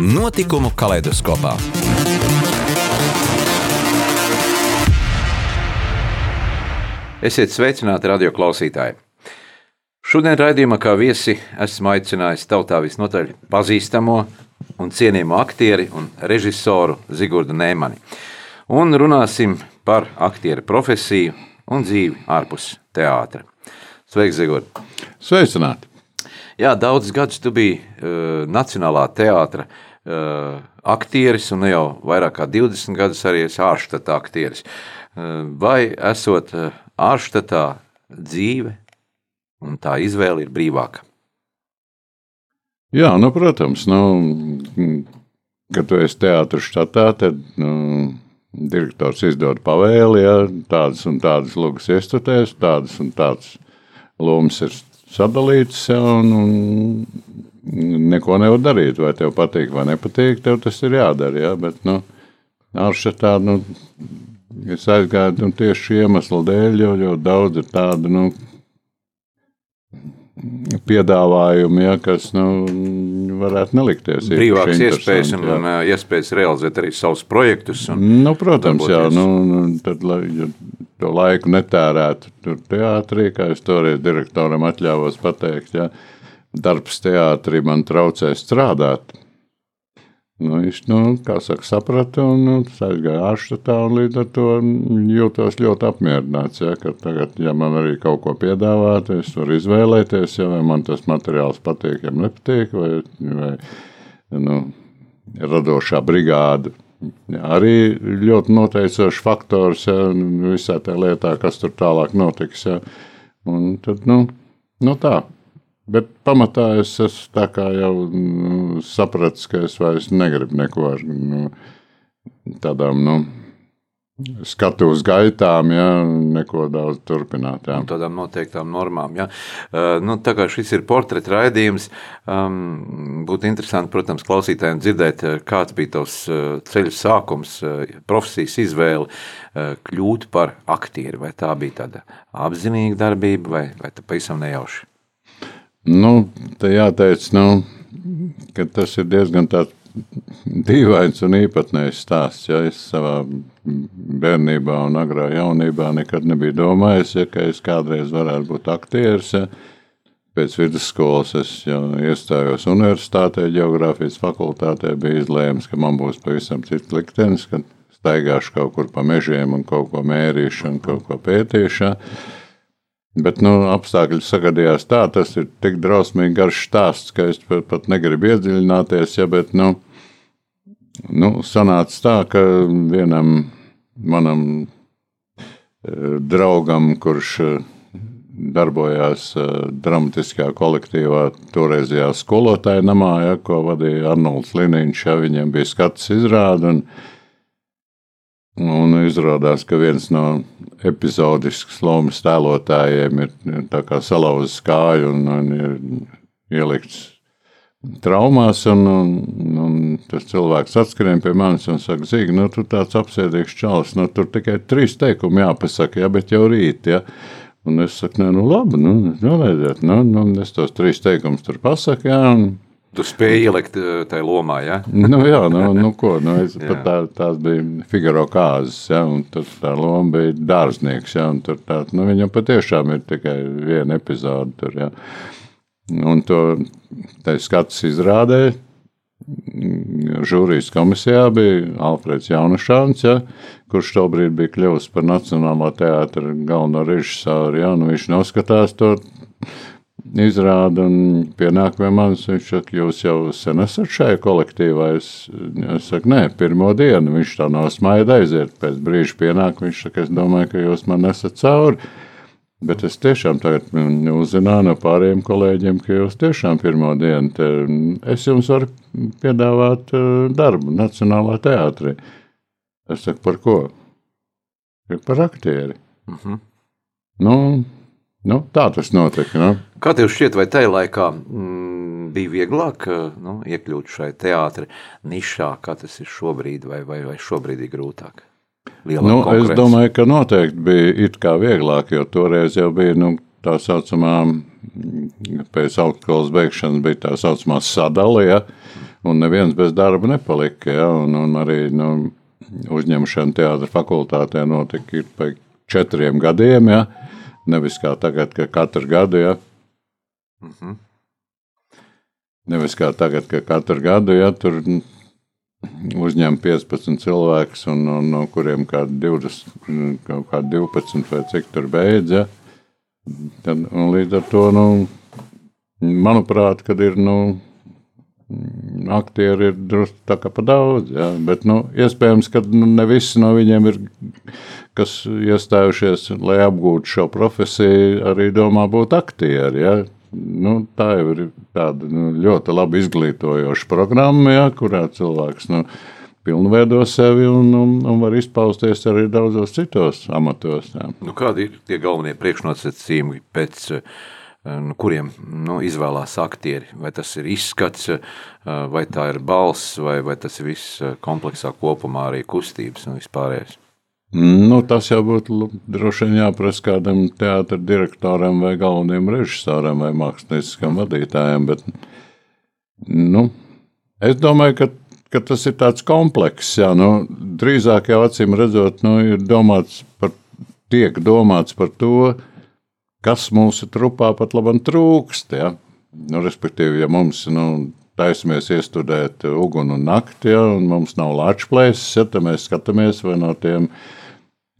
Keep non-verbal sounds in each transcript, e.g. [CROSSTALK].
Notikumu kaleidoskopā. Esiet sveicināti radio klausītāji! Šodien raidījumā kā viesi esmu aicinājis tautā visnotaļ pazīstamo un cienījumu aktieri un režisoru Zigordu Nēmani. Un runāsim par aktieru profesiju un dzīvi ārpus teātra. Sveiks, Zigorda! Sveicināti! Jā, daudzus gadus tu biji uh, Nacionālā teātra uh, aktieris, un jau vairāk kā 20 gadus arī esi ārštata aktieris. Uh, vai esot uh, ārštatā dzīve un tā izvēle ir brīvāka? Jā, nu, protams, nu, kad tu esi teātris štatā, tad nu, direktors izdod pavēli, ja tādas un tādas lugas iestutēs, tādas un tādas lomas ir sadalīts, ja, un, un neko nevar darīt. Vai tev patīk vai nepatīk, tev tas ir jādara. Ja, bet, nu, Aršatā, nu, es aizgāju nu, tieši šī iemesla dēļ, jo ļoti daudz ir tādu, nu, piedāvājumi, ja, kas nu, varētu nelikties. Brīvākas iespējas un, jā. un iespējas realizēt arī savus projektus. Nu, protams, jā, nu, nu, tad, lai, ja to laiku netērētu tur teātrī, kā es toreiz direktoram atļāvos pateikt, ja darbs teātrī man traucē strādāt. Nu, viņš, nu, saka, saprata un nu, aizgāja ārštatā līdz ar to jūtos ļoti apmierināts, ja, tagad, ja man arī kaut ko piedāvāt, es varu izvēlēties, ja, vai man tas materiāls patīk, ja nepatīk, vai, vai nu, radošā brigāda arī ļoti noteicošs faktors ja, visā tajā lietā, kas tur tālāk notiks. Ja. Un tad, nu, nu tā. Bet pamatā es esmu jau nu, sapratis, ka es vairs negribu neko ar nu, tādām. Nu, skatu uz gaitām, ja neko daudz turpināt. Ja. Tādām noteiktām normām. Ja. Uh, nu, tā kā šis ir portreta raidījums, um, būtu interesanti, protams, klausītājiem dzirdēt, uh, kāds bija tavs uh, ceļu sākums, uh, profesijas izvēle uh, kļūt par aktieri. Vai tā bija tāda apzinīga darbība, vai, vai tā pavisam nejauši? Nu, te jāteic, nu, ka tas ir diezgan tāds dīvains un īpatnējs stāsts. Ja es savā bērnībā un agrā jaunībā nekad nebiju domājis, ja, ka es kādreiz varētu būt aktieris. Ja. Pēc vidusskolas es jau iestājos universitātē, geogrāfijas fakultātē, bija izlēms, ka man būs pavisam cits liktenis, ka staigāšu kaut kur pa mežiem un kaut ko mērīšu un kaut ko pētīšu. Bet nu, apstākļi sagadījās tā, tas ir tik drausmīgi garš stāsts, ka es pat, pat negribu iedziļināties. Ja, bet, nu, nu, sanāca tā, ka vienam manam eh, draugam, kurš eh, darbojās eh, dramatiskajā kolektīvā, toreizajā skolotāja namā, ja, ko vadīja Arnolds Liniņš. Ja, viņam bija skats izrāde. Un, un izrādās, ka viens no epizodiskas lomas tēlotājiem ir salauzis kāju un, un ir ielikts traumās, un, un, un tas cilvēks atskrien pie manis un saka, Zīgi, nu, tu tāds apsēdīgs čalis, nu, tur tikai trīs teikumi jāpasaka, ja, bet jau rīt, ja. Un es saku, nē, nu, labi, nu, nelaidiet, nu, nu, es tos trīs teikumus tur pasaku, ja, un Tu spēji ielikt eh, tajā lomā, ja? nu, jā, nu, nu ko, nu, es, pat tā, tās bija Figaro kāzes, ja, un tur tā loma bija dārznieks, ja, un tur tā, nu, viņam patiešām ir tikai viena epizode tur, ja. Un to skats izrādē. Žūrijas komisijā bija Alfreds Jaunšāns, ja, kurš tobrīd bija kļuvis par Nacionālā teātra galveno režisoru. Ja, nu viņš noskatās to izrādi un pienāk pie manis. Viņš saka, jūs jau sen esat šajā kolektīvā. Es, es saku, nē, pirmo dienu. Viņš tā nosmaida aiziet. Pēc brīža pienāk, viņš saka, es domāju, ka jūs man esat cauri. Bet es tiešām tagad uzzināju no pārējiem kolēģiem, ka jūs tiešām pirmo dienu te, es jums varu piedāvāt darbu Nacionālā teātrī. Es saku, par ko? Par aktieri. Uh -huh. nu, nu, tā tas notika. Nu. Kā tev šķiet, vai tajā laikā mm, bija vieglāk nu, iekļūt šai teātris nišā, kā tas ir šobrīd, vai, vai, vai šobrīd ir grūtāk? Nu, es domāju, ka noteikti bija it kā vieglāk, jo toreiz jau bija nu, tā saucamā, pēc augstskolas beigšanas bija tā saucamā sadale, ja, un neviens bez darba nepalika, ja, un, un arī nu, uzņemšana teātra fakultātē notika pēc četriem gadiem, ja, nevis kā tagad, ka katru gadu, ja. Mm -hmm. Nevis kā tagad, ka katru gadu, ja tur uzņem 15 cilvēkus, un, un no kuriem kādi 20, kaut kādi 12 vai cik tur beidz. Ja? Tad, līdz ar to, nu, manuprāt, kad ir, nu, aktieri ir drusku tā kā pa daudz, ja? bet, nu, iespējams, ka nu, ne visi no viņiem ir, kas iestājušies, lai apgūtu šo profesiju, arī domā būt aktieri, ja? nu, tā jau ir tāda nu, ļoti labi izglītojoša programma, ja, kurā cilvēks nu, pilnveido sevi un, un, un var izpausties arī daudzos citos amatos. Ja. Nu, kādi ir tie galvenie priekšnosacījumi, pēc nu, kuriem nu, izvēlās aktieri? Vai tas ir izskats, vai tā ir balss, vai, vai tas ir viss kompleksā kopumā arī kustības un vispārējais? Nu, tas jau būtu droši vien jāprasa kādam teātris direktoram, vai galvenajam režisoram, vai mākslinieckam vadītājam. Bet, nu, es domāju, ka, ka tas ir tāds komplekss. Jā, nu, drīzāk jau acīm redzot, nu, ir domāts par, tiek domāts par to, kas mūsu trupā pat labam trūkst. Ja? Nu, respektīvi, ja mums nu, taisamies iestudēt uguni un nakti, ja, un mums nav lāčplēses, ja, tad mēs skatāmies vai no tiem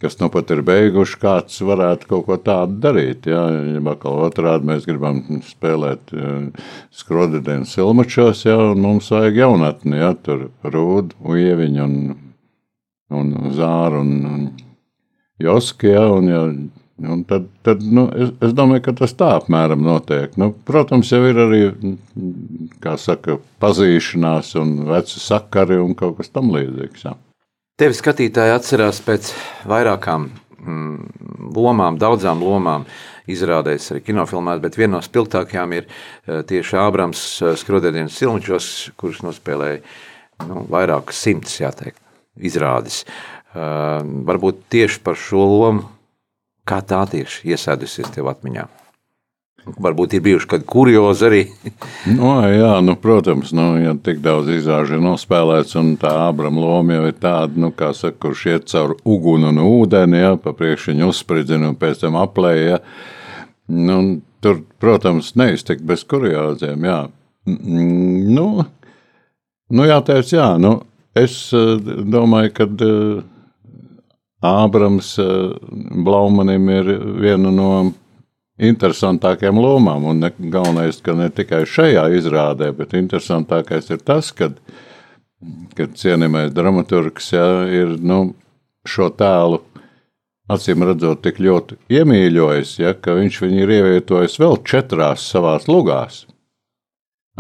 kas nu pat ir beiguši, kāds varētu kaut ko tādu darīt. Ja, ja atkal otrādi mēs gribam spēlēt skrodidēnu silmačos, ja, un mums vajag jaunatni, ja, tur rūdu, uieviņu un, un zāru un, un joski, ja, un, ja, un tad, tad nu, es, es domāju, ka tas tā apmēram notiek. Nu, protams, jau ir arī, saka, pazīšanās un veci sakari un kaut kas tam līdzīgs. Tevi skatītāji atcerās pēc vairākām mm, lomām, daudzām lomām. Izrādēs arī kinofilmās, bet viena no spilgtākajām ir eh, tieši Ābrams eh, Skrodēdienas Silmičos, kurš nospēlēja nu, vairākus simtus, jāteikt, izrādes. Uh, varbūt tieši par šo lomu, kā tā tieši iesēdusies tev atmiņā. Varbūt ir bijuši kādi kuriozi arī. [LAUGHS] no, jā, nu, protams, nu, ja tik daudz izrāžu ir nospēlēts, un tā Ābrama loma jau ir tāda, nu, kā saka, kurš iet caur uguni un ūdeni, ja, pa priekšiņu uzspridzina un pēc tam aplēja. Ja. Nu, tur, protams, neiztikt bez kurioziem, jā. Nu, nu jāteic, jā, nu, es eh, domāju, ka eh, Ābrams eh, Blaumanim ir viena no interesantākajām lomām. Un ne, galvenais, ka ne tikai šajā izrādē, bet interesantākais ir tas, kad, kad cienījamais dramaturgs ja, ir nu, šo tēlu. Acīm redzot, tik ļoti iemīļojis, ja, ka viņš viņu ir ievietojis vēl četrās savās lugās.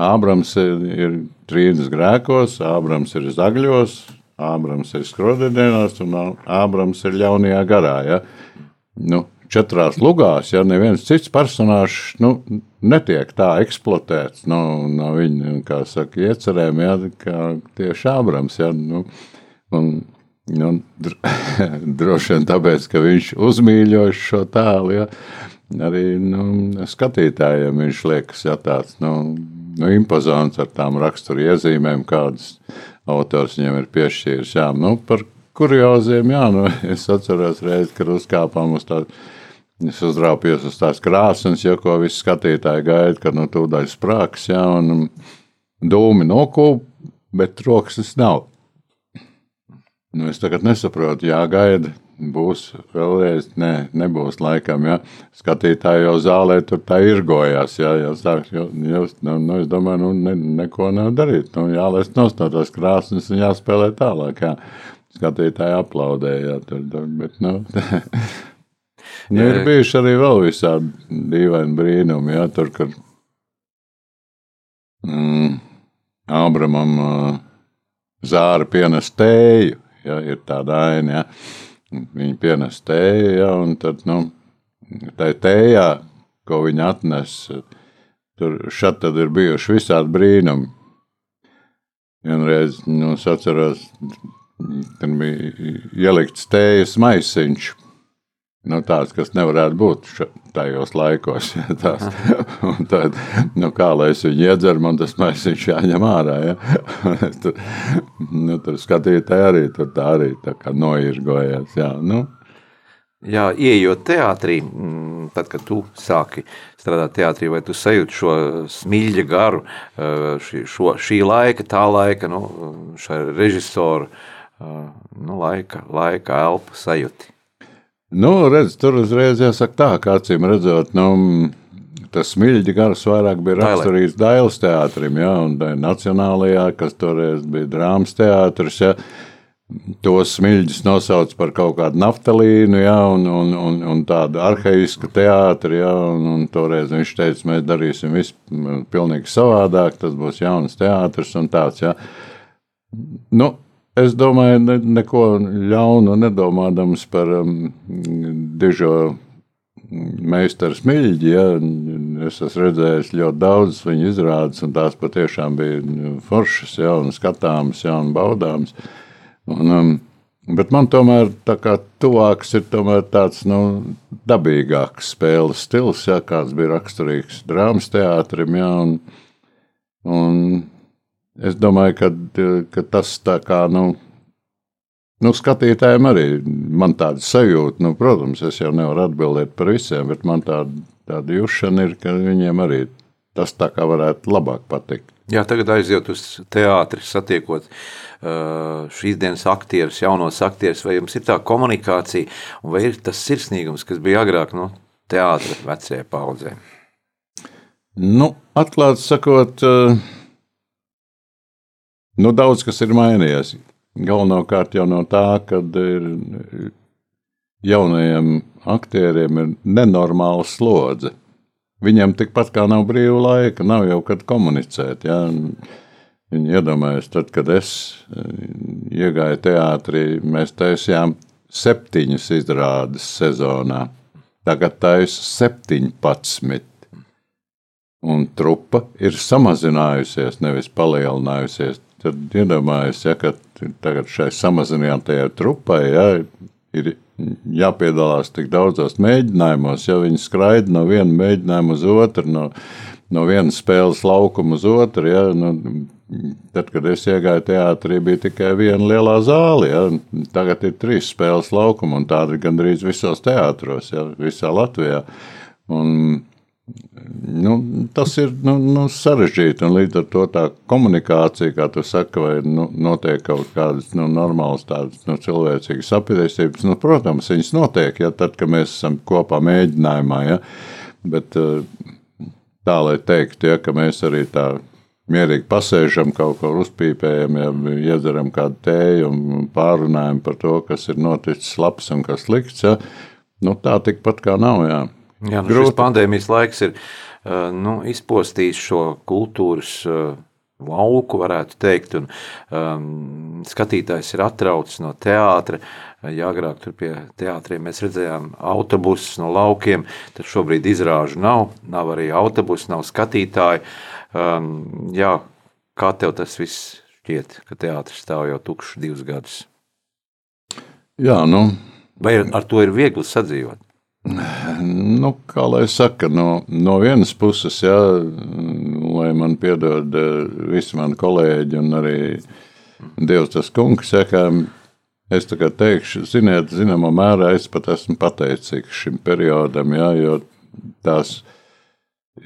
Ābrams ir, ir trījus grēkos, Ābrams ir zagļos, Ābrams ir skrodēdienās un Ābrams ir ļaunajā garā. Ja. Nu, četrās lugās, ja neviens cits personāžs nu, netiek tā eksploatēts no, no viņa, kā saka, iecerēm, ja, kā tieši Ābrams. Ja, nu, un, nu, [LAUGHS] droši vien tāpēc, ka viņš uzmīļoja šo tēlu, ja, arī nu, skatītājiem viņš liekas ja, tāds nu, nu, impozants ar tām raksturu iezīmēm, kādas autors viņam ir piešķīris. Jā, nu, par kurioziem, jā, nu, [LAUGHS] es atceros reizi, kad uzkāpām uz tādu Es uzrāpjos uz tās krāsnes, jo ko visi skatītāji gaida, kad no tūdaļ sprāks, ja, un dūmi nokūp, bet troksnis nav. Nu, es tagad nesaprotu, jāgaida, būs vēlreiz, nē, nebūs laikam, ja skatītāji jau zālē tur tā irgojās, ja, ja sāk, jo, jūs, nu, nu, es domāju, nu, ne, neko nav darīt, nu, jālaist no tās krāsnes un jāspēlē tālāk, jā. Skatītāji aplaudēja, ja, tur, bet, nu, [LAUGHS] Nu, ir bijuši arī vēl visādi dīvaini brīnumi. Jā, tur, kad mm, Ābramam uh, zāra pienes tēju, ja, ir tāda aina, ja. Viņa pienes tēju, ja, un tad, nu, tā tējā, ko viņa atnes, tur šat tad ir bijuši visādi brīnumi. Vienreiz, nu, es atceros, tur bija ielikts tējas maisiņš, Nu, tāds, kas nevarētu būt tajos laikos. Ja, tās, tad, nu, kā lai es viņu iedzeru, man tas maisiņš jāņem ārā. Ja? tur, nu, tur skatītāji arī tur tā arī tā kā noirgojas. Ja? Nu. Jā, ieejot teātrī, mm, tad, kad tu sāki strādāt teātrī, vai tu sajūti šo smilģa garu, šī, šo, šī laika, tā laika, nu, šā režisoru nu, laika, laika elpu sajūti? Nu, redz, tur uzreiz jāsaka tā, kā acīm redzot, nu, tas smilģi gars vairāk bija raksturīgs Dailas teātrim, ja, un Nacionālajā, kas toreiz bija drāmas teātris, ja, tos smilģus nosauc par kaut kādu naftalīnu, ja, un, un, un, un tādu arheisku teātri, ja, un, un toreiz viņš teica, mēs darīsim visu pilnīgi savādāk, tas būs jauns teātris un tāds, ja. Nu, Es domāju, ne, neko ļaunu nedomādams par um, dižo meistaru smilģi. Ja. Es esmu redzējis ļoti daudz viņa izrādes, un tās patiešām bija foršas, ja, un skatāmas, ja, un baudāmas. Un, um, bet man tomēr tuvāks ir tāds nu, dabīgāks spēles stils, ja, kāds bija raksturīgs drāmas teātrim. Ja, un, un Es domāju, ka, ka tas tā kā. Nu, Nu, skatītājiem arī man tāda sajūta, nu, protams, es jau nevaru atbildēt par visiem, bet man tāda, tāda jūšana ir, ka viņiem arī tas tā kā varētu labāk patikt. Jā, tagad aiziet uz teātri, satiekot šīs dienas aktierus, jaunos aktierus, vai jums ir tā komunikācija, vai ir tas sirsnīgums, kas bija agrāk no nu, teātra vecajai paudzē? Nu, atklāti sakot, uh, Nu, daudz kas ir mainījies. Galvenokārt jau no tā, ka jaunajiem aktieriem ir nenormāla slodze. Viņiem tikpat kā nav brīva laika, nav jau kad komunicēt. Ja? Viņi iedomājas, tad, kad es eh, iegāju teātrī, mēs taisījām septiņas izrādes sezonā. Tagad taisa 17. Un trupa ir samazinājusies, nevis palielinājusies. Tad iedomājieties, ja, ka tagad šai samazinātajai trupai ja, ir jāpiedalās tik daudzos mēģinājumos, ja viņi skraida no viena mēģinājuma uz otru, no, no vienas spēles laukuma uz otru. Ja, nu, tad, kad es iegāju teātrī, bija tikai viena liela zāle. Ja, tagad ir trīs spēles laukumi, un tādi ir gandrīz visos teātros, ja, visā Latvijā. Un, Nu, tas ir nu, nu, sarežģīti. Līdz ar to tā komunikācija, kā tu saki, vai nu, notiek kaut kādas nu, normālas, tādas nu, cilvēcīgas apgleznotības, nu, protams, viņas notiek, ja tad, kad mēs esam kopā mēģinājumā. Ja? Bet eh, tā, lai teiktu, ja, ka mēs arī tā mierīgi pasēžam, kaut ko uzpīpējam, ja iedzeram kādu tēju un pārunājam par to, kas ir noticis labs un kas slikts. Ja? Nu, tā tikpat kā nav. Jā. Jā, nu šis pandēmijas laiks ir nu, izpostījis šo kultūras lauku, varētu teikt, un um, skatītājs ir atraucis no teātra. Ja agrāk tur pie teātriem mēs redzējām autobusus no laukiem, tad šobrīd izrāžu nav, nav arī autobusu, nav skatītāju. Um, jā, kā tev tas viss šķiet, ka teātris stāv jau tukšs divus gadus? Jā, nu. Vai ar to ir viegli sadzīvot? Nu, kā lai saka, no, no vienas puses, jā, lai man piedod eh, visi mani kolēģi un arī Dievs tas kungs, jā, kā es tagad teikšu, ziniet, zināmā mērā es pat esmu pateicīgs šim periodam, jā, jo tās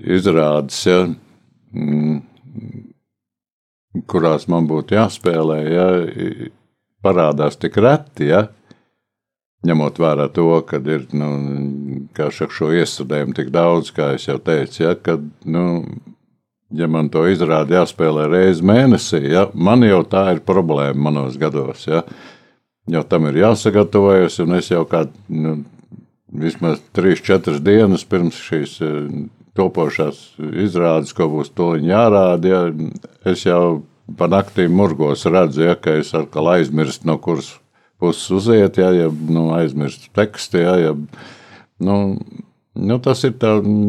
izrādes, jā, mm, kurās man būtu jāspēlē, jā, parādās tik reti, jā, ņemot vērā to, ka ir nu, šo iestudējumu tik daudz, kā jau teicu, ja, kad, nu, ja man to izrāda jāspēlē reizi mēnesī, ja, man jau tā ir problēma manos gados. Ja, jo tam ir jāsagatavojas, un es jau kā nu, vismaz 3-4 dienas pirms šīs topošās izrādes, ko būs toļiņ jārāda, ja, es jau pa naktīm murgos redzu, ja, ka es atkal aizmirstu, no kuras puses uziet, ja, ja nu, aizmirstu tekstu, ja, ja, nu, Nu, tas ir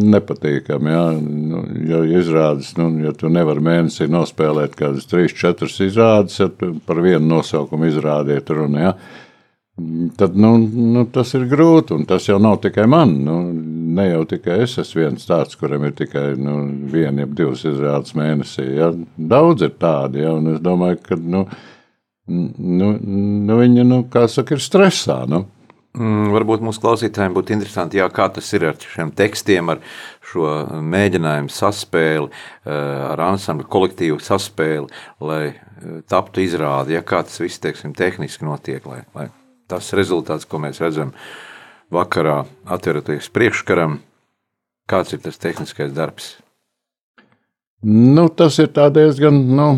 nepatīkami. Ja, nu, ja izrādes, nu, ja tu nevari mēnesī nospēlēt kādas trīs, četras izrādes, ja par vienu nosaukumu izrādiet runu, ja, tad nu, nu, tas ir grūti. Un tas jau nav tikai man. Nu, ne jau tikai es esmu viens tāds, kuram ir tikai nu, viena, jeb divas izrādes mēnesī. Ja. Daudz ir tādi, ja, un es domāju, ka nu, nu, nu, viņi, nu, kā saka, ir stresā. Nu. Mm, varbūt mūsu klausītājiem būtu interesanti, jā, kā tas ir ar šiem tekstiem, ar šo mēģinājumu saspēli, eh, ar ansambļu kolektīvu saspēli, lai eh, taptu izrādi, ja kā tas viss, teiksim, tehniski notiek, lai, lai tas rezultāts, ko mēs redzam vakarā atveroties priekškaram, kāds ir tas tehniskais darbs? Nu, tas ir tā diezgan, nu,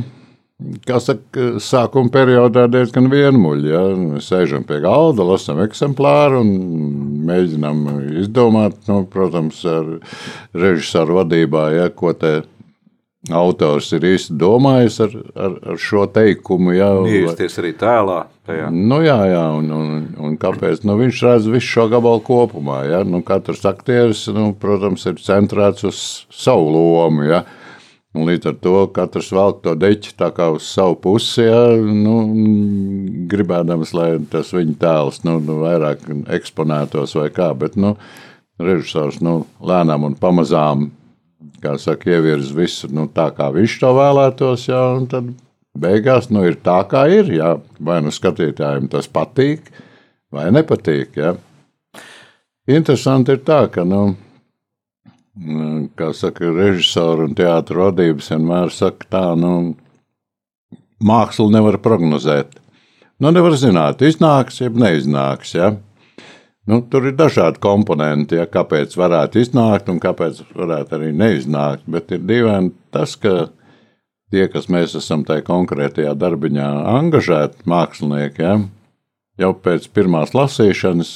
saka, sākuma periodā diezgan vienmuļi. Ja? Mēs sēžam pie galda, lasām eksemplāru un mēģinām izdomāt, nu, protams, ar režisoru vadībā, ja, ko te autors ir īsti domājis ar, ar, ar šo teikumu. Ja, Iesties arī tēlā. Tajā. Nu, jā, jā, un, un, un kāpēc? Nu, viņš redz visu šo gabalu kopumā. Ja? Nu, katrs aktieris, nu, protams, ir centrēts uz savu lomu. Ja? Uh, Un līdz ar to katrs velk to deķi tā kā uz savu pusi, ja, nu, gribēdams, lai tas viņa tēls nu, nu, vairāk eksponētos vai kā. Bet nu, režisors nu, lēnām un pamazām saka, ievirz visu nu, tā, kā viņš to vēlētos. Ja, tad beigās nu, ir tā, kā ir. Ja. Vai nu skatītājiem tas patīk, vai nepatīk. Ja. Interesanti ir tā, ka. Nu, kā saka, režisori un teātris vadības vienmēr saka, tā, nu, mākslu nevar prognozēt. Nu, nevar zināt, iznāks, jeb neiznāks. Ja? Nu, tur ir dažādi komponenti, ja, kāpēc varētu iznākt un kāpēc varētu arī neiznākt. Bet ir dīvaini tas, ka tie, kas mēs esam tajā konkrētajā darbiņā angažēti mākslinieki, ja, jau pēc pirmās lasīšanas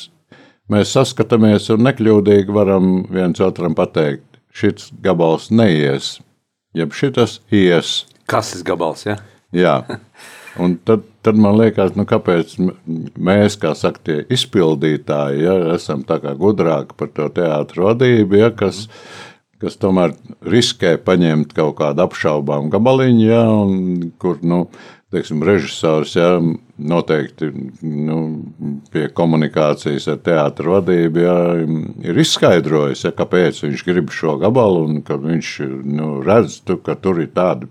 mēs saskatāmies un nekļūdīgi varam viens otram pateikt, šis gabals neies, jeb šis ies. Kas ir gabals? Ja? Jā, un tad, tad man liekas, nu, kāpēc mēs, kā saka, tie izpildītāji, ja, esam gudrāki par to teātru vadību, ja, kas, kas tomēr riskē paņemt kaut kādu apšaubām gabaliņu, ja, un kur, nu, teiksim, režisors ja, noteikti nu, pie komunikācijas ar teātru vadību ja, ir izskaidrojis, ja, kāpēc viņš grib šo gabalu viņš nu, redz, tu, ka tur ir tādi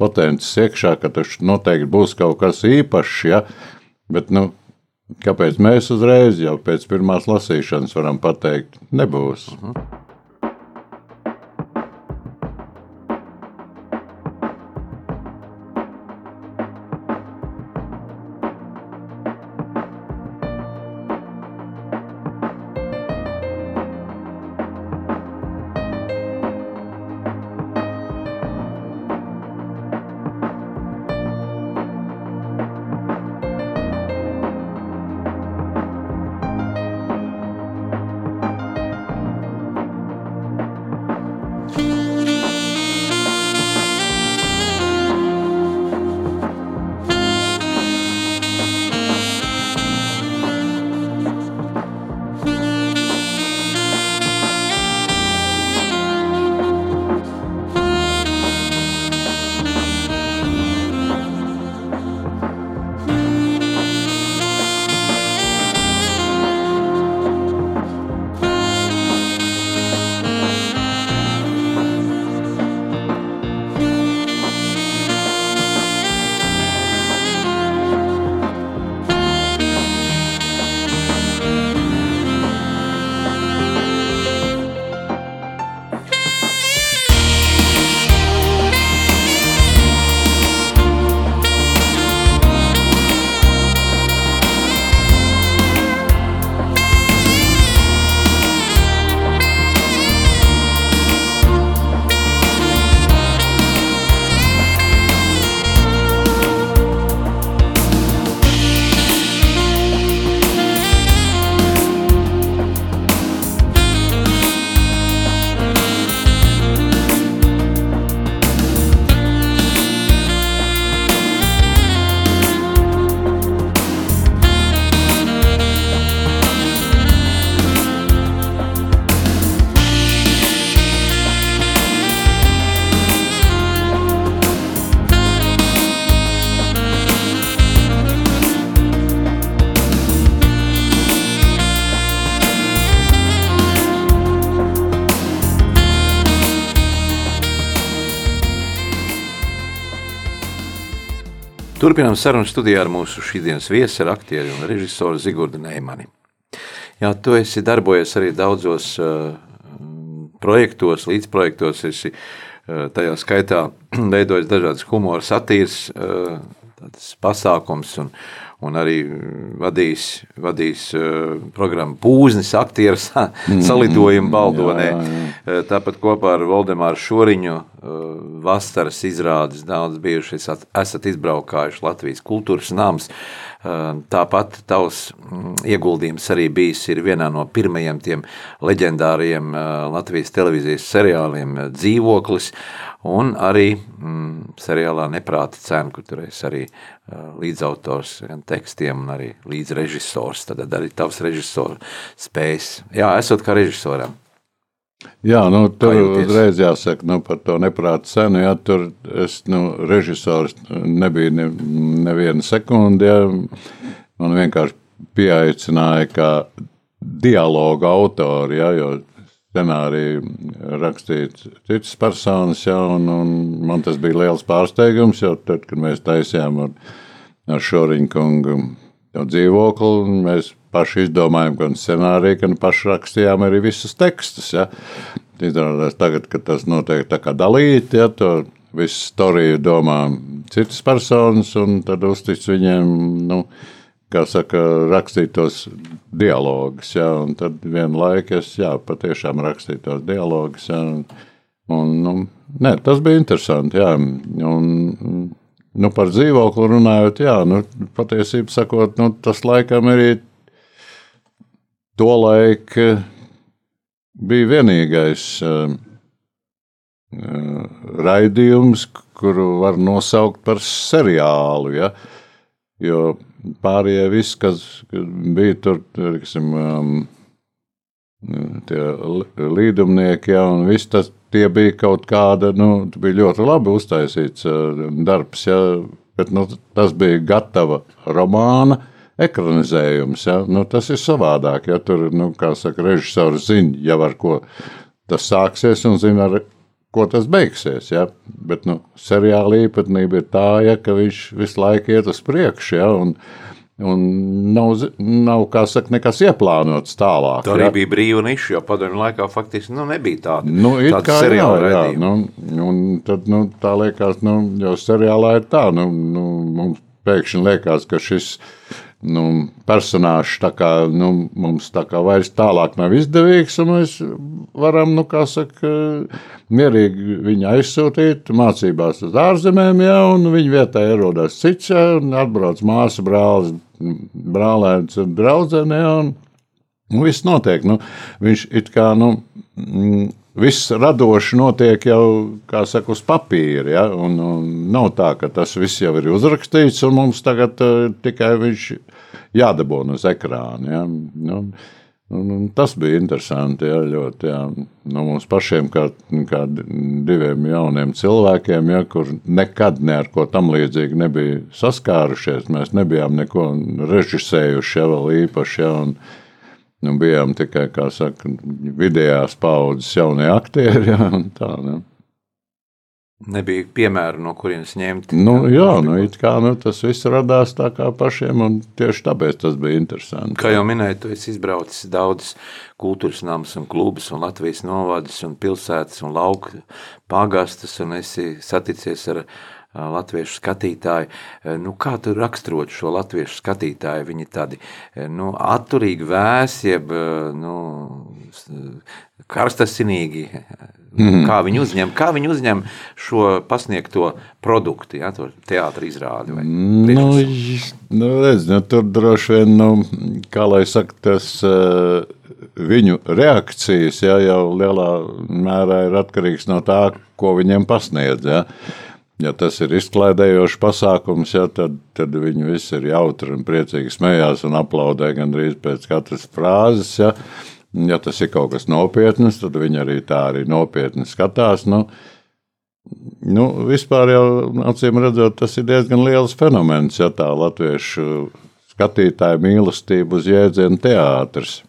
potences iekšā, ka tas noteikti būs kaut kas īpašs. Ja, bet, nu, kāpēc mēs uzreiz jau pēc pirmās lasīšanas varam pateikt, nebūs? Uh mhm. -huh. Turpinām sarunu studijā ar mūsu šīsdienas viesi, ar aktieru un režisoru Zigordu Neimani. Jā, tu esi darbojies arī daudzos uh, projektos, līdzprojektos. Esi uh, tajā skaitā [CLEARS THROAT] veidojis dažādas humora satīras uh, pasākums un, un arī vadījis uh, programmu Pūznis, aktieris salidojumu Baldonē. Jā, jā. Uh, tāpat kopā ar Valdemāru Šoriņu vasaras izrādes daudz bijuši. Esat izbraukājuši Latvijas kultūras nams. Tāpat tavs mm, ieguldījums arī bijis vienā no pirmajiem tiem leģendāriem Latvijas televīzijas seriāliem Dzīvoklis, un arī mm, seriālā Neprāta cena, kur tur esi arī līdzautors gan tekstiem, un arī līdzrežisors. Tad arī tavs režisors spējas. Jā, esot kā režisoram. Jā, nu, tur uzreiz jāsaka nu, par to neprātu cenu. Jā, tur es, nu, režisors nebija ne, neviena sekunde. Jā. Man vienkārši pieaicināja kā dialogu autori, jā, jo scenāriju rakstīt citas personas, jā, un, un man tas bija liels pārsteigums, jo tad, kad mēs taisījām ar, ar Šoriņu kungu dzīvokli, mēs paši izdomājām gan scenāriju, gan paši rakstījām arī visus tekstus. Ja. Izrādās tagad, kad tas notiek tā kā dalīti, ja, to visu storiju domā citas personas, un tad uztic viņiem, nu, kā saka, rakstīt tos dialogus, ja, un tad vienlaik es, jā, patiešām rakstīju tos dialogus, ja, un, un, nu, ne, tas bija interesanti, jā, un, Nu, par dzīvokli runājot, jā, nu, patiesībā sakot, nu, tas laikam arī Tolaik eh, bija vienīgais uh, raidījums, kuru var nosaukt par seriālu. Ja? Jo pārējie viss, kas bija tur, tiksim, um, tie līdumnieki, ja, un viss tas bija kaut kāda, nu, bija ļoti labi uztaisīts darbs, ja, bet nu, tas bija gatava romāna ekranizējums. Ja? Nu, tas ir savādāk. Ja? Tur, nu, kā saka, režisors zina jau ar ko tas sāksies un zina, ar ko tas beigsies. Ja? Bet nu, seriāla īpatnība ir tā, ja, ka viņš visu laiku iet uz priekšu. Ja? Un, Un nav, nav kā saka, nekas ieplānots tālāk. Tā arī ja? bija brīva niša, jo padomju laikā faktiski nu, nebija tāda. Nu, kā, seriāla jā, jā, nu, un tad, nu, tā liekas, nu, jau seriālā ir tā, nu, nu, mums pēkšņi liekas, ka šis nu, personāžs kā, nu, mums tā kā vairs tālāk nav izdevīgs, un mēs varam, nu, kā saka, mierīgi viņu aizsūtīt mācībās uz ārzemēm, ja, un viņa vietā ierodas cits, ja, un atbrauc māsa, brālis, brālēns un draudzene, ja, un, un viss notiek. Nu, viņš it kā, nu, mm, viss radoši notiek jau, saka, uz papīra. Ja? Un, un nav tā, ka tas viss jau ir uzrakstīts, un mums tagad uh, tikai viņš jādabūna uz ekrāna. Ja? Nu, un, un tas bija interesanti. Ja, ļoti, ja. nu, mums pašiem, kā, kā diviem jauniem cilvēkiem, ja, kur nekad ne ar ko tam līdzīgu nebija saskārušies, mēs nebijām neko režisējuši ja, vēl īpaši. Ja, un, Nu, bijām tikai, kā saka, vidējās paudzes jaunie aktieri. [LAUGHS] Ja, tā, ne. Nebija piemēru, no kurienes ņemt. Nu, jā, nu, kā, nu, tas viss radās tā kā pašiem, un tieši tāpēc tas bija interesanti. Kā jau minēju, tu esi izbraucis daudzas kultūras namus un klubus, un Latvijas novadus, un pilsētas, un lauku pagastas, un esi saticies ar latviešu skatītāji. Nu, kā tu raksturot šo latviešu skatītāju? Viņi tādi nu, atturīgi, vēsi, jeb nu, karstasinīgi. Mm. Kā viņi uzņem, kā viņi uzņem šo pasniegto produktu, ja, to teātra izrādi? Nu, nu, redz, nu, tur droši vien, nu, kā lai saka, tas viņu reakcijas ja, jau lielā mērā ir atkarīgs no tā, ko viņiem pasniedz. Ja. Ja tas ir izklaidējošs pasākums, ja, tad, tad viņi visi ir jautri un priecīgi smējās un aplaudē gandrīz pēc katras frāzes. Ja. ja tas ir kaut kas nopietns, tad viņi arī tā arī nopietni skatās. Nu, nu, vispār jau, acīm redzot, tas ir diezgan liels fenomens, ja tā latviešu skatītāja mīlestība uz jēdzienu teātris.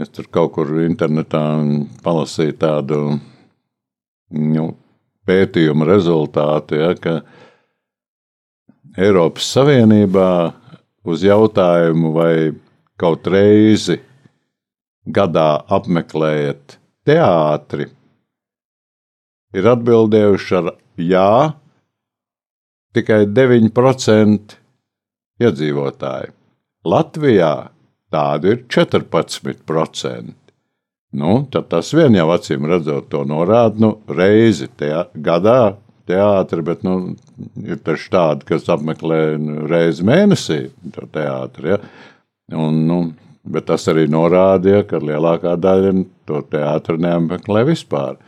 Es tur kaut kur internetā palasīju tādu nu, pētījuma rezultāti, ja, ka Eiropas Savienībā uz jautājumu, vai kaut reizi gadā apmeklējat teātri, ir atbildējuši ar jā, tikai 9% iedzīvotāji. Latvijā tādu ir 14%. Nu, tad tas vien jau acīm redzot, to norāda nu, reizi tajā gadā. Teātri, bet nu, ir taču tādi, kas apmeklē reizi mēnesī to teātri. Ja? Un, nu, bet tas arī norādīja, ka lielākā daļa to teātri neapmeklē vispār.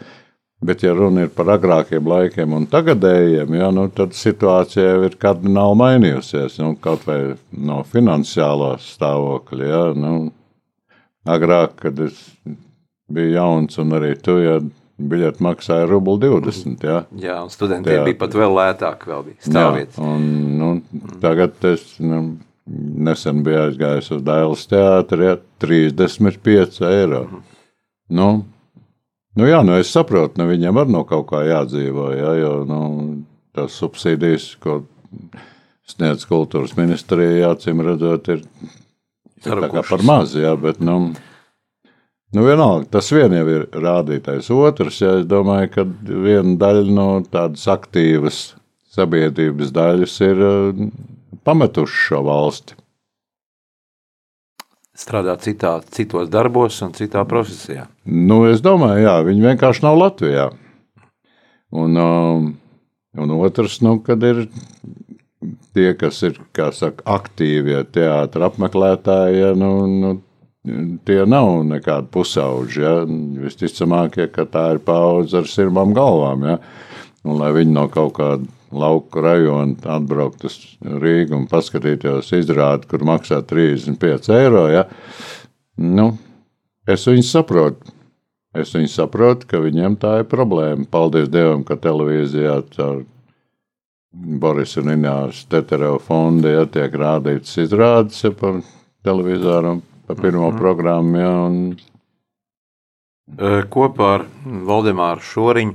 Bet, ja runa ir par agrākiem laikiem un tagadējiem, ja, nu, tad situācija jau ir kardināli mainījusies. Nu, kaut vai no finansiālā stāvokļa. Ja, nu, agrāk, kad es biju jauns un arī tu, ja biļeti maksāja rubli 20. Ja. Jā, un studentiem jā. bija pat vēl lētāk, vēl bija stāvvietas. Jā, nu, tagad es nu, nesen biju aizgājis uz Dailas teātri, ja, 35 eiro. Mm. Nu, Nu, jā, nu es saprotu, nu, viņiem var no kaut kā jādzīvo. Jā, jo nu, tās subsīdijas, ko sniedz kultūras ministrijā, acīm redzot, ir, ir par maz. Jā, bet, nu, nu, vienalga, tas vien jau ir rādītājs. Otrs, jā, es domāju, ka viena daļa no tādas aktīvas sabiedrības daļas ir pametuši šo valsti strādā citā, citos darbos un citā profesijā. Nu, es domāju, jā, viņi vienkārši nav Latvijā. Un, um, un otrs, nu, kad ir tie, kas ir saka, aktīvie teātris apmeklētāji, ja, nu, nu, tie nav nekādi pusauģi. Ja. Visticamāk, ja, ka tā ir paudze ar sirmām galvām. Ja. Un, lai viņi no kaut kāda lauku rajonu atbraukt uz Rīgu un paskatīties izrādi, kur maksā 35 eiro. Ja? Nu, es viņus saprotu. Es viņu saprotu, ka viņiem tā ir problēma. Paldies Dievam, ka televīzijā caur Boris un Ināras Tetereva fonda ja, tiek rādītas izrādes ja, par televizoru, par pirmo -hmm. programmu. Ja, un... Kopā ar Valdemāru Šoriņu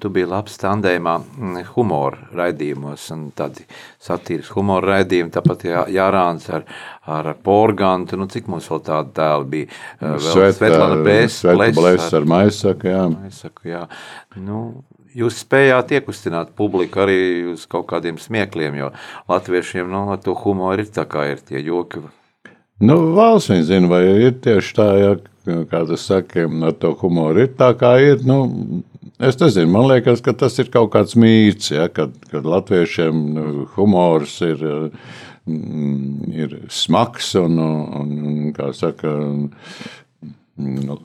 tu biji labs tandēmā mm, humora raidījumos un tādi satīras humora raidījumi, tāpat jā, Jārāns ar, ar Porgantu, nu cik mums vēl tādi tēli bija? Vēl Svetlana Bēs, Blēs ar Maisaku, jā. Maisaku, jā. Nu, jūs spējāt iekustināt publiku arī uz kaut kādiem smiekliem, jo latviešiem, nu, to humoru ir tā kā ir tie joki. Nu, valsts viņa zina, vai ir tieši tā, ja, kā tu saki, ar to humoru ir tā kā ir, nu, Es nezinu, man liekas, ka tas ir kaut kāds mīts, ja, kad, kad latviešiem nu, humors ir, mm, ir smags un, un, un kā saka, Man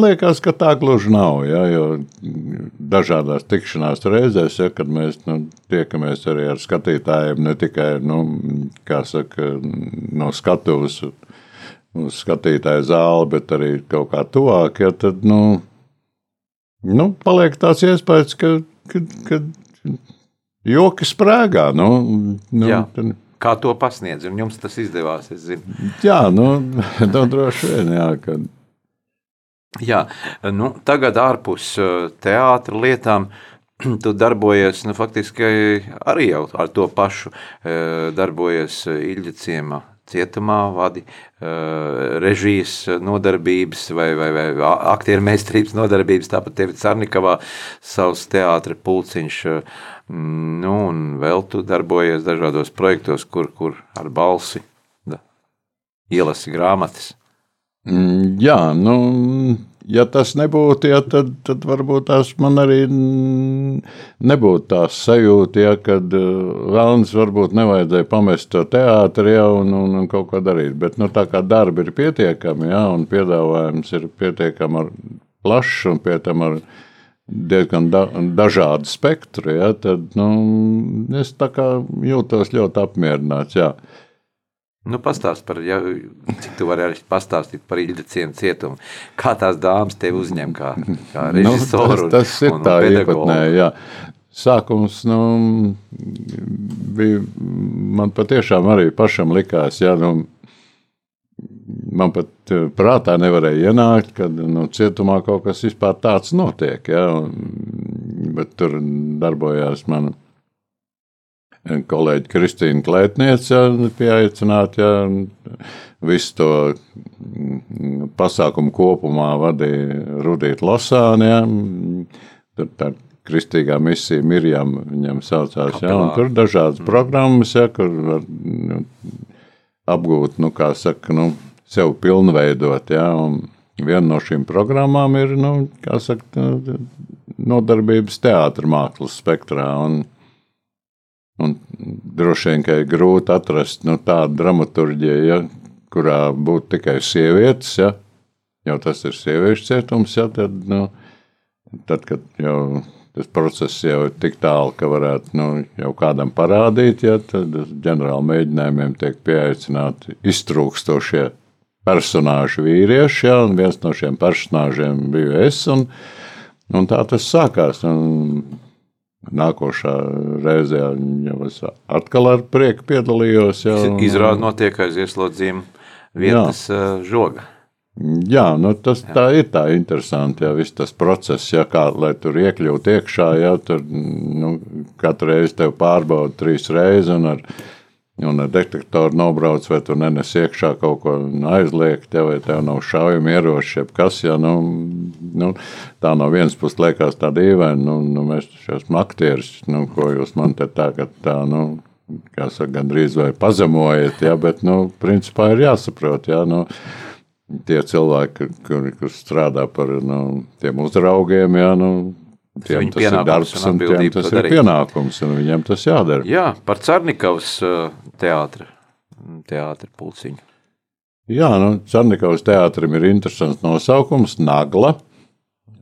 liekas, ka tā gluži nav. Ja, dažādās tikšanās reizēs, ja, kad mēs nu, tiekamies arī ar skatītājiem, ne tikai nu, saka, no skatuves uz skatītāju zāli, bet arī kaut kā tuvāk, ja, tad nu, nu, paliek tāds iespējas, ka, ka, ka joki sprāgā. Nu, nu, Jā. tad, Kā to pasniedz, un jums tas izdevās? Jā, nu, [LAUGHS] nu droši vien. Jā, kad... jā, nu, tagad ārpus uh, teātra lietām. [CLEARS THROAT] Tu darbojies nu, faktiski arī ar to pašu, uh, darbojies Ilģa ciemā cietumā, vadi uh, režijas nodarbības vai, vai, vai aktieru meistarības nodarbības, tāpat tevi Carnikavā savs teātra pulciņš, uh, nu, un vēl tu darbojies dažādos projektos, kur, kur ar balsi da, ielasi grāmatas. Mm, jā, nu, ja tas nebūtu, ja, tad, tad varbūt tās man arī nebūtu tās sajūta, ja, kad uh, vēlams varbūt nevajadzēja pamest to teātri ja, un, un, un kaut ko darīt. Bet nu, tā kā darbi ir pietiekami ja, un piedāvājums ir pietiekami plašs un pie tam ar diezgan da, dažādu spektru, ja, tad nu, es jūtos ļoti apmierināts. Ja. Nu, pastāst par, ja, cik tu vari arī pastāstīt par Ilģecienu cietumu. Kā tās dāmas tevi uzņem kā, kā režisoru? nu, tas, tas ir un, tā īpatnēji, jā. Sākums, nu, bija, man patiešām arī pašam likās, jā, nu, man pat eh, prātā nevarēja ienākt, kad nu, cietumā kaut kas vispār tāds notiek, jā, un, bet tur darbojās mana kolēģi Kristīna Klētniece pieaicināta. Visu to mm, pasākumu kopumā vadīja Rudīta Losāne. Ja. Tur tā kristīgā misija Mirjam viņam saucās. Ja, tur dažādas mm. programmas, ja, kur var nu, apgūt, nu, kā saka, nu, sev pilnveidot. Ja, viena no šīm programmām ir, nu, saka, nodarbības teātra mākslas spektrā. Un, Un droši vien, ka ir grūti atrast nu, tādu dramaturgiju, ja, kurā būtu tikai sievietes, ja, jau tas ir sieviešu cietums, ja, tad, nu, tad, kad jau tas process jau ir tik tālu, ka varētu nu, jau kādam parādīt, ja, tad ģenerāla mēģinājumiem tiek pieaicināti iztrūkstošie personāži vīrieši, ja, un viens no šiem personāžiem bija es, un, un tā tas sākās. Un, Nākošā reizē jau es atkal ar prieku piedalījos. Ja, Izrāda notiek aiz ieslodzījuma vietas jā. žoga. Jā, nu tas jā. tā ir tā interesanti, ja viss tas process, ja kā, lai tur iekļūtu iekšā, ja tur nu, katru reizi tev pārbauda trīs reizes un ar, detektoru nobrauc, vai tu nenes iekšā kaut ko aizliegt, ja, vai tev nav šaujami ieroči, jeb kas, ja, nu, nu, tā no vienas puses liekas tā dīvaini, nu, nu mēs esam aktieris, nu, ko jūs man te tā, ka tā, nu, kā saka, gandrīz vai pazemojat, ja, bet, nu, principā ir jāsaprot, ja, nu, tie cilvēki, kuri kur strādā par nu, tiem uzraugiem, jā, nu, tiem tas ir darbs un, un tiem tas ir darīt. pienākums, un viņiem tas jādara. Jā, par Cernikavas uh, teātri, teātri pulciņu. Jā, nu, Cernikavas teātrim ir interesants nosaukums – Nagla.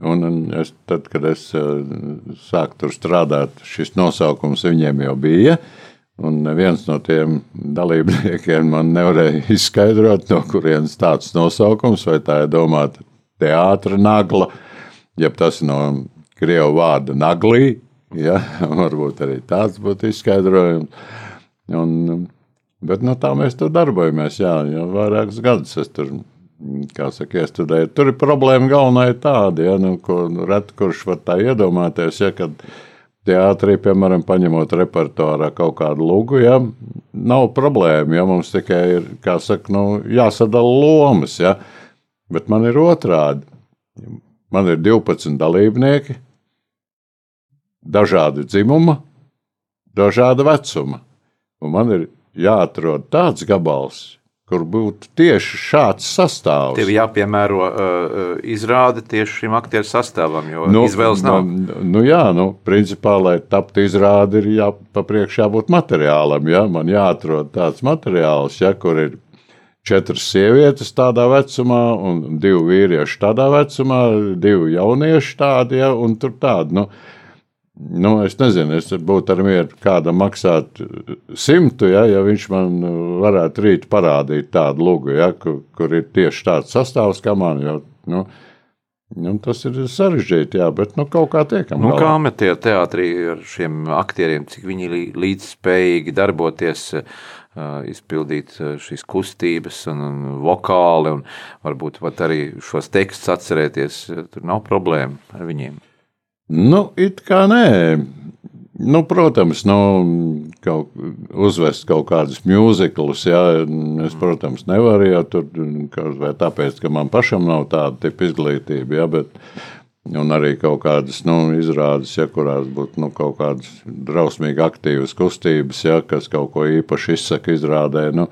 Un es, tad, kad es uh, sāku tur strādāt, šis nosaukums viņiem jau bija – Un neviens no tiem dalībniekiem man nevarēja [LAUGHS] izskaidrot, no kurienes tāds nosaukums, vai tā ir domāta teātris nagla, ja tas no krievu vārda naglī. Ja, [LAUGHS] varbūt arī tāds būtu izskaidrojums. Un, bet no nu, tā mēs tur darbojamies. Jā, jau vairākus gadus es tur saka, iestudēju. Tur ir problēma galvenā ir tāda, ja, nu, ko reti kurš var tā iedomāties. Ja, kad, teātrī, piemēram, paņemot repertuārā kaut kādu lugu, ja, nav problēma. Ja, mums tikai ir saka, nu, jāsadala lomas. Ja, bet man ir otrādi. Man ir 12 dalībnieki, dažādi dzimuma, dažāda vecuma. Un man ir jāatrod tāds gabals, kur būtu tieši šāds sastāvs. Tev jāpiemēro uh, izrāde tieši šim aktieru sastāvam, jo nu, izvēles nav. Nu, nu jā, nu, principā, lai taptu izrāde, ir jāpapriekš jābūt materiālam, ja? man jāatrod tāds materiāls, ja, kur ir četras sievietes tādā vecumā, un divi vīrieši tādā vecumā, divi jaunieši tādi, ja, un tur tādi, nu, Nu, es nezinu, es būtu ar mieru kādam maksāt simtu, ja, ja viņš man varētu rīt parādīt tādu lugu, ja, kur, kur ir tieši tāds sastāvs kā man. Jo, nu, Nu, tas ir sarežģīti, jā, bet nu, kaut kā tiekam. Nu, kā amatieru teātrī ar šiem aktieriem, cik viņi līdzspējīgi darboties, izpildīt šīs kustības un, un vokāli, un varbūt pat arī šos tekstus atcerēties, tur nav problēma ar viņiem. Nu, it kā nē. Nu, protams, nu, kaut, uzvest kaut kādus mūziklus. Es, protams, nevaru jau tur, vai tāpēc, ka man pašam nav tāda tipa izglītība. Ja, bet, un arī kaut kādas nu, izrādes, ja, kurās būtu nu, kaut kādas drausmīgi aktīvas kustības, ja, kas kaut ko īpaši izsaka izrādē. Nu,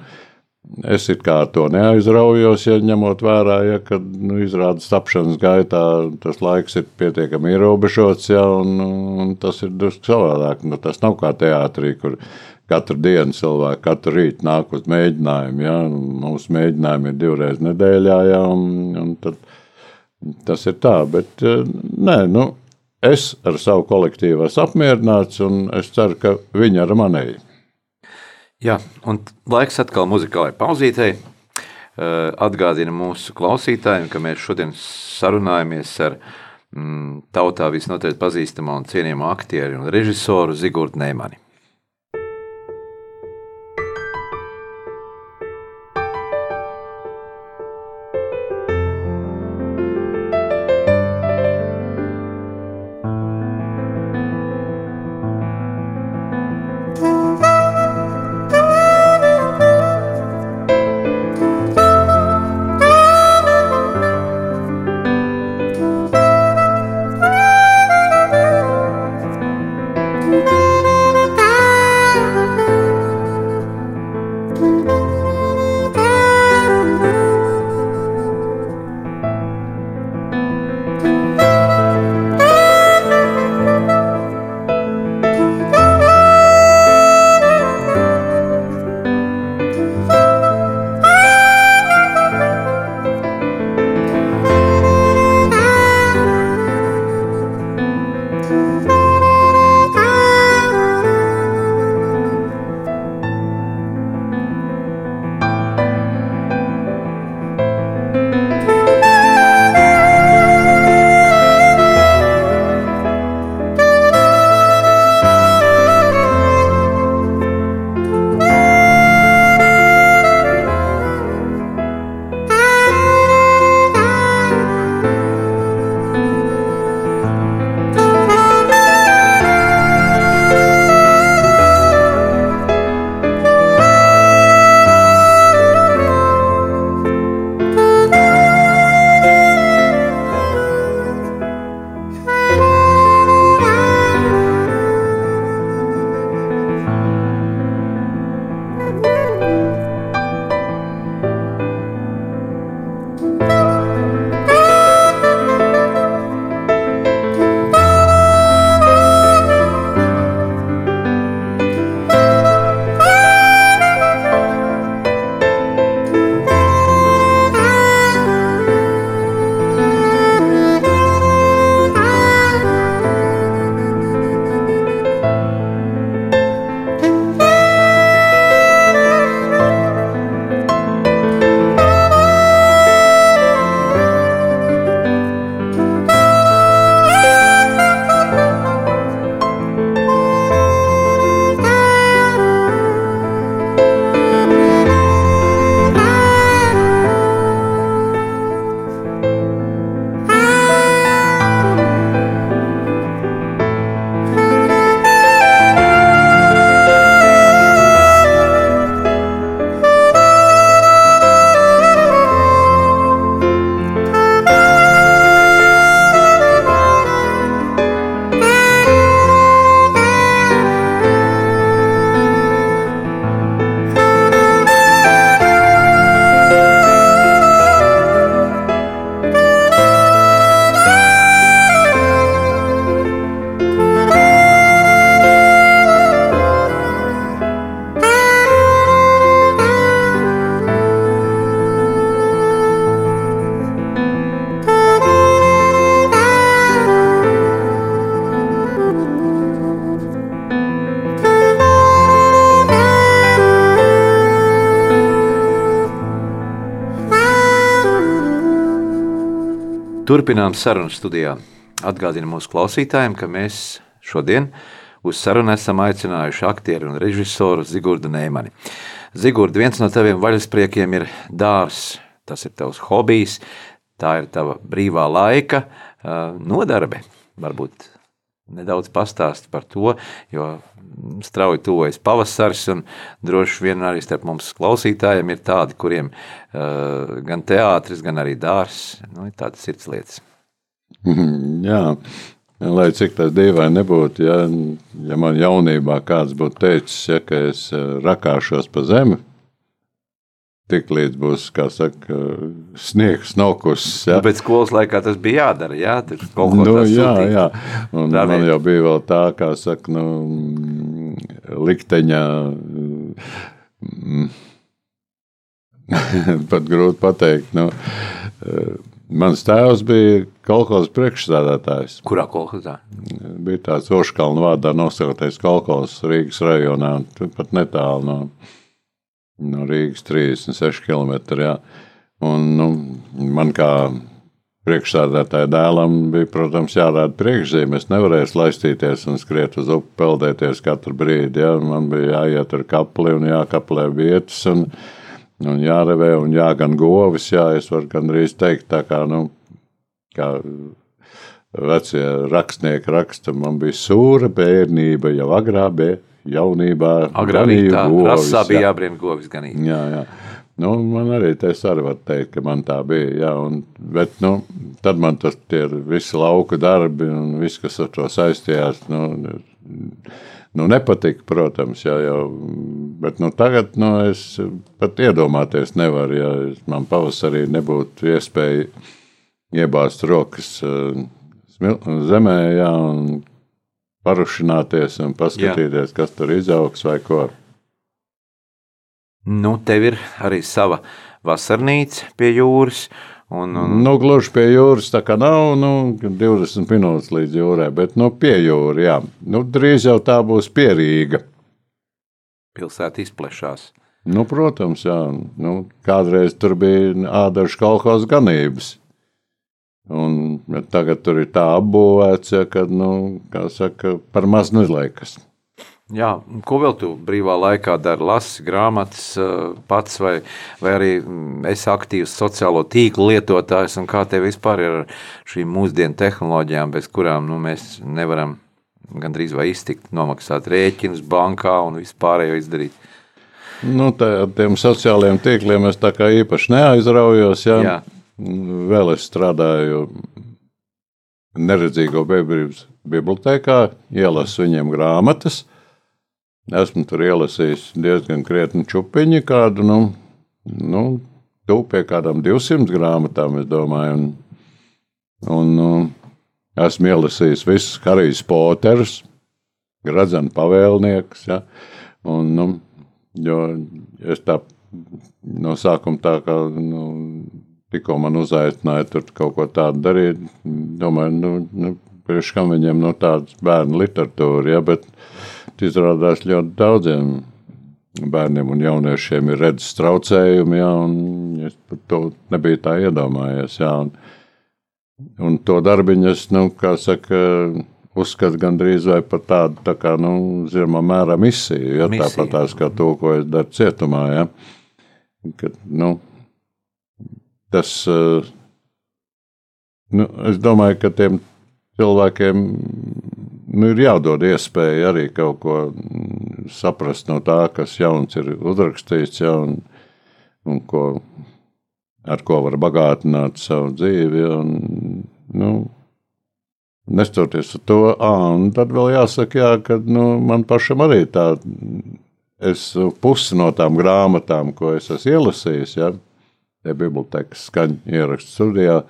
Es it kā to neaizraujos, ja ņemot vērā, ja, ka nu, izrādes tapšanas gaitā tas laiks ir pietiekami ierobežots, ja, un, un tas ir drusku savādāk. Nu, tas nav kā teātrī, kur katru dienu cilvēki katru rītu nāk uz mēģinājumu. Ja, Mūsu mēģinājumi ir divreiz nedēļā, ja, un, un tad, tas ir tā. Bet nē, nu, es ar savu kolektīvu esmu apmierināts, un es ceru, ka viņi ar manēju. Jā, un laiks atkal muzikālajai pauzītei. Atgādina mūsu klausītājiem, ka mēs šodien sarunājamies ar mm, tautā visnotaļ pazīstamo un cienījamo aktieru un režisoru Zigurdu Neimani. Turpinām sarunu studijā. Atgādinu mūsu klausītājiem, ka mēs šodien uz sarunu esam aicinājuši aktieru un režisoru Zigordu Neimani. Zigorda, viens no taviem vaļaspriekiem ir dārs. Tas ir tavs hobijs, tā ir tava brīvā laika nodarbe. Varbūt nedaudz pastāst par to, jo strauji tuvojas pavasaris, un droši vien arī starp mums klausītājiem ir tādi, kuriem uh, gan teātris, gan arī dārs, nu, ir tādas sirds lietas. [LAUGHS] Jā, lai cik tas dīvaini nebūtu, ja, ja man jaunībā kāds būtu teicis, ja, ka es rakāšos pa zemi, tik līdz būs, kā saka, sniegs nokusis. Ja. Nu, bet skolas laikā tas bija jādara, jā, tur kaut ko nu, jā, jā. Un Pravien. man jau bija vēl tā, kā saka, nu, likteņa, mm, [LAUGHS] pat grūti pateikt, nu, Mans tēvs bija kolekcijas priekšstādātājs. Kurā kolekcijā? Bija tāds Oškalnu vārdā nosauktais kolekcijas Rīgas rajonā, pat netālu no no Rīgas 36 km. Jā. Un, nu, man kā priekšsādātāja dēlam bija, protams, jārāda priekšzīme. Es nevarēju laistīties un skriet uz upi, peldēties katru brīdi. Ja? Man bija jāiet ar kapli un jākaplē vietas. Un, un jārevē un jāgan govis. Jā, es varu gandrīz teikt, tā kā, nu, kā vecie rakstnieki raksta, man bija sūra bērnība jau agrā bērnībā jaunībā. Agrāk tā rasā bija jā. jābrien govis ganīt. Jā, jā. Nu, man arī tas arī var teikt, ka man tā bija. Jā, un, bet, nu, tad man tas ir visi lauka darbi un viss, kas ar to saistījās. Nu, nu, nepatika, protams, jā, jau, bet nu, tagad nu, es pat iedomāties nevaru, ja man pavasarī nebūtu iespēja iebāzt rokas uh, zemē, jā, un parušināties un paskatīties, Jā. kas tur izaugs vai ko. Nu, tev ir arī sava vasarnīca pie jūras. Un, un... Nu, gluži pie jūras tā kā nav, nu, 20 minūtes līdz jūrai, bet nu, pie jūras, jā. Nu, drīz jau tā būs pierīga. Pilsēta izplešās. Nu, protams, jā. Nu, kādreiz tur bija ādažu kolhoz ganības. Un, tagad tur ir tā apbūvēts, ja, ka nu, saka, par maz neliekas. Jā, ko vēl tu brīvā laikā dari? Lasi grāmatas eh, pats, vai, vai arī mm, esi aktīvs sociālo tīklu lietotājs, un kā tev vispār ir ar šīm mūsdienu tehnoloģijām, bez kurām nu, mēs nevaram gandrīz vai iztikt, nomaksāt rēķinus bankā un vispārējo izdarīt? Nu, tā, tiem sociālajiem tīkliem es tā kā īpaši neaizraujos. Ja? Jā vēl es strādāju neredzīgo bērnu bibliotekā, ielasu viņiem grāmatas. Esmu tur ielasījis diezgan krietni čupiņu, kādu, nu, nu tu pie kādām 200 grāmatām, es domāju. Un, un, un nu, esmu ielasījis visus Harijs Poterus, Gradzena pavēlnieks. Ja, un, nu, jo es tā no sākuma tā kā. Nu, tikko man uzaicināja tur kaut ko tādu darīt. Domāju, nu, nu priekš kam viņiem no tādas bērnu literatūra, ja, bet izrādās ļoti daudziem bērniem un jauniešiem ir redzes traucējumi, ja, un es par to nebiju tā iedomājies, ja, un, un to darbiņu es, nu, kā saka, uzskatu gandrīz vai par tādu, tā kā, nu, zināmā mērā misiju, ja, misiju. tāpat tās kā to, ko es daru cietumā, ja, kad, nu, tas, eh, nu, es domāju, ka tiem cilvēkiem nu, ir jādod iespēja arī kaut ko mm, saprast no tā, kas jauns ir uzrakstīts, ja, un, un ko, ar ko var bagātināt savu dzīvi. Un, nu, Nestoties uz to, à, un tad vēl jāsaka, jā, ka nu, man pašam arī tā, es pusi no tām grāmatām, ko es esmu ielasījis, ja, ja bibliotekas skaņu ierakstu studijā,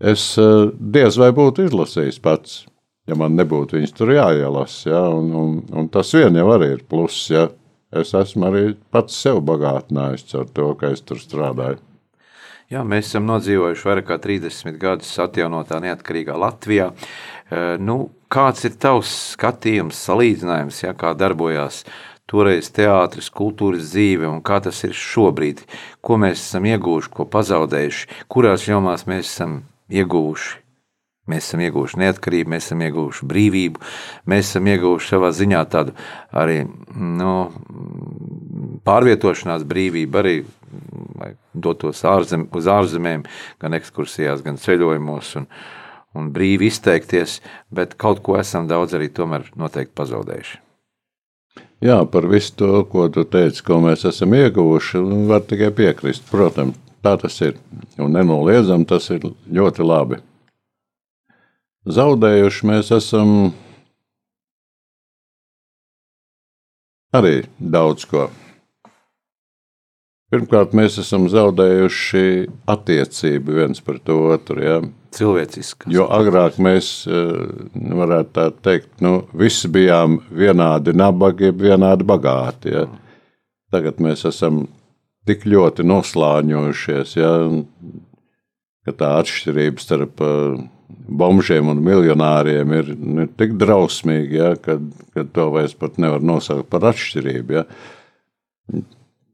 es eh, diez vai būtu izlasījis pats, ja man nebūtu viņas tur jāielasa. Ja, un, un, un tas vien jau arī ir pluss. Ja. Es esmu arī pats sev bagātinājis ar to, ka es tur strādāju. Jā, mēs esam nodzīvojuši vairāk kā 30 gadus atjaunotā neatkarīgā Latvijā. Eh, nu, kāds ir tavs skatījums, salīdzinājums, ja, kā darbojās uh, toreiz teātris, kultūras dzīve un kā tas ir šobrīd, ko mēs esam ieguvuši, ko pazaudējuši, kurās jomās mēs esam ieguvuši. Mēs esam ieguvuši neatkarību, mēs esam ieguvuši brīvību, mēs esam ieguvuši savā ziņā tādu arī nu, pārvietošanās brīvību, arī dotos ārzem, uz ārzemēm, gan ekskursijās, gan ceļojumos, un, un brīvi izteikties, bet kaut ko esam daudz arī tomēr noteikti pazaudējuši. Jā, par visu to, ko tu teici, ko mēs esam ieguvuši, var tikai piekrist. Protams, tā tas ir. Un nenoliedzami tas ir ļoti labi. Zaudējuši mēs esam arī daudz ko. Pirmkārt, mēs esam zaudējuši attiecību viens pret otru. Ja? Cilvēciski. Jo agrāk mēs eh, varētu tā teikt, nu, visi bijām vienādi nabagi, vienādi bagāti. Ja? Tagad mēs esam tik ļoti noslāņojušies, ja? ka tā atšķirība starp uh, bombžiem un miljonāriem ir, ir tik drausmīgi, ja, ka, ka to vairs pat nevar nosaukt par atšķirību. Ja.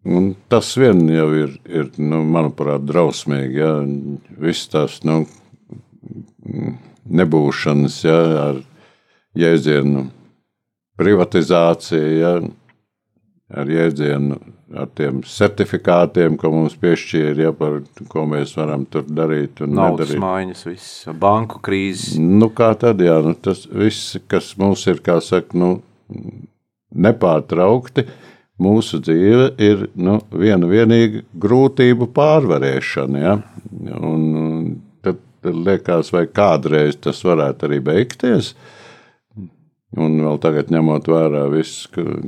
Un tas vien jau ir, ir nu, manuprāt, drausmīgi. Ja. Viss tas nu, nebūšanas ja, ar jēdzienu privatizācija, ja, ar jēdzienu ar tiem certifikātiem, ko mums piešķīra, ja, par ko mēs varam tur darīt. Naudas nedarīt. maiņas, viss, banku krīzes. Nu, kā tad, jā, nu, tas viss, kas mums ir, kā saka, nu, nepārtraukti, mūsu dzīve ir nu, viena vienīga grūtību pārvarēšana, ja, un tad, tad liekas, vai kādreiz tas varētu arī beigties, Un vēl tagad, ņemot vērā visus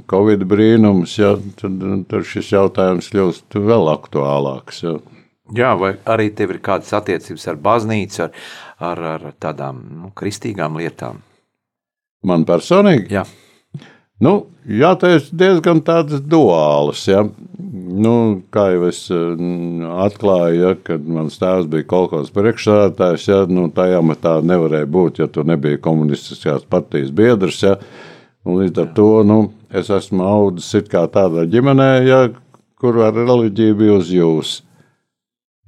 covid brīnumus, ja, tad, tad šis jautājums kļūst vēl aktuālāks. Ja. Jā, vai arī tev ir kādas attiecības ar baznīcu, ar, ar, ar tādām nu, kristīgām lietām? Man personīgi? Jā. Nu, jāteic, diezgan tādas duālas. Ja. Nu, kā jau es mm, atklāju, ja, kad mans tēvs bija kaut kāds priekšsēdētājs, ja, nu, tajā matā nevarēja būt, ja tu nebija komunistiskās partijas biedrs. Ja. Līdz ar to nu, es esmu audzis tādā ģimenē, ja, kur ar reliģiju bija uz jūs.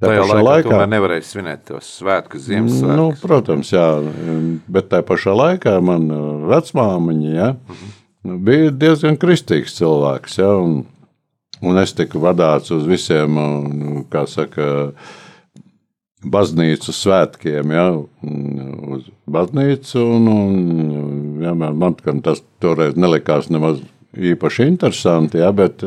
Tajā pašā laikā, laikā nevarēja svinēt tos svētkus, Ziemassvētkus. Nu, protams, jā, bet tajā pašā laikā man vecmāmiņa ja, uh -huh. Bija diezgan kristīgs cilvēks. Ja, un, Un es tiku vadīts uz visiem, nu, kā saka, baznīcu svētkiem, ja, uz baznīcu. Un, un, ja, man tas toreiz nelikās nemaz īpaši interesanti, ja, bet